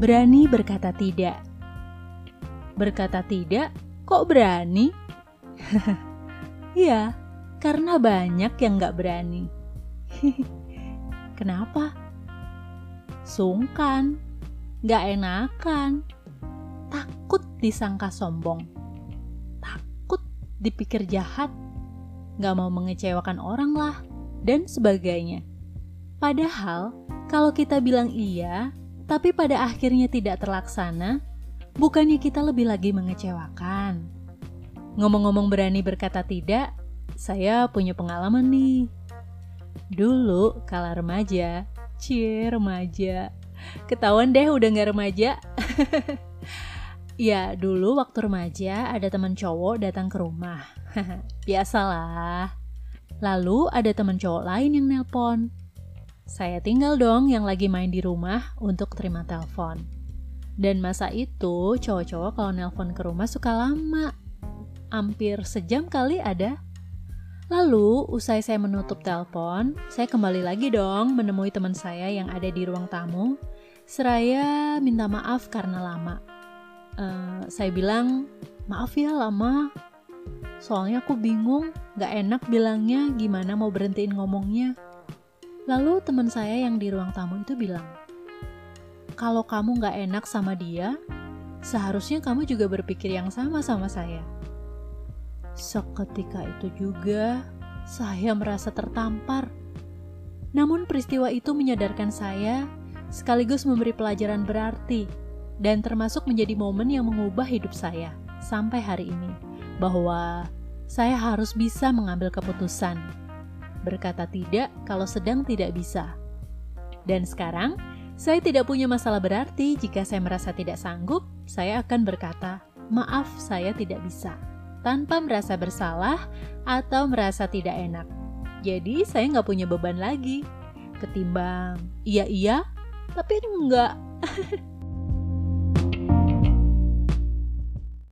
Berani berkata tidak. Berkata tidak, kok berani? Iya, karena banyak yang gak berani. Kenapa? Sungkan, gak enakan, takut disangka sombong, takut dipikir jahat, gak mau mengecewakan orang lah, dan sebagainya. Padahal, kalau kita bilang iya, tapi pada akhirnya tidak terlaksana, bukannya kita lebih lagi mengecewakan. Ngomong-ngomong berani berkata tidak, saya punya pengalaman nih. Dulu, kala remaja, cie remaja, ketahuan deh udah gak remaja. ya, dulu waktu remaja ada teman cowok datang ke rumah. Biasalah. Lalu ada teman cowok lain yang nelpon. Saya tinggal dong yang lagi main di rumah untuk terima telepon. Dan masa itu cowok-cowok kalau nelpon ke rumah suka lama. Hampir sejam kali ada. Lalu, usai saya menutup telepon, saya kembali lagi dong menemui teman saya yang ada di ruang tamu. Seraya minta maaf karena lama. Uh, saya bilang, maaf ya lama. Soalnya aku bingung, gak enak bilangnya gimana mau berhentiin ngomongnya. Lalu teman saya yang di ruang tamu itu bilang, kalau kamu gak enak sama dia, seharusnya kamu juga berpikir yang sama sama saya. Seketika itu juga, saya merasa tertampar. Namun peristiwa itu menyadarkan saya, sekaligus memberi pelajaran berarti, dan termasuk menjadi momen yang mengubah hidup saya sampai hari ini, bahwa saya harus bisa mengambil keputusan berkata tidak kalau sedang tidak bisa. Dan sekarang, saya tidak punya masalah berarti jika saya merasa tidak sanggup, saya akan berkata, maaf saya tidak bisa, tanpa merasa bersalah atau merasa tidak enak. Jadi saya nggak punya beban lagi. Ketimbang, iya-iya, tapi enggak.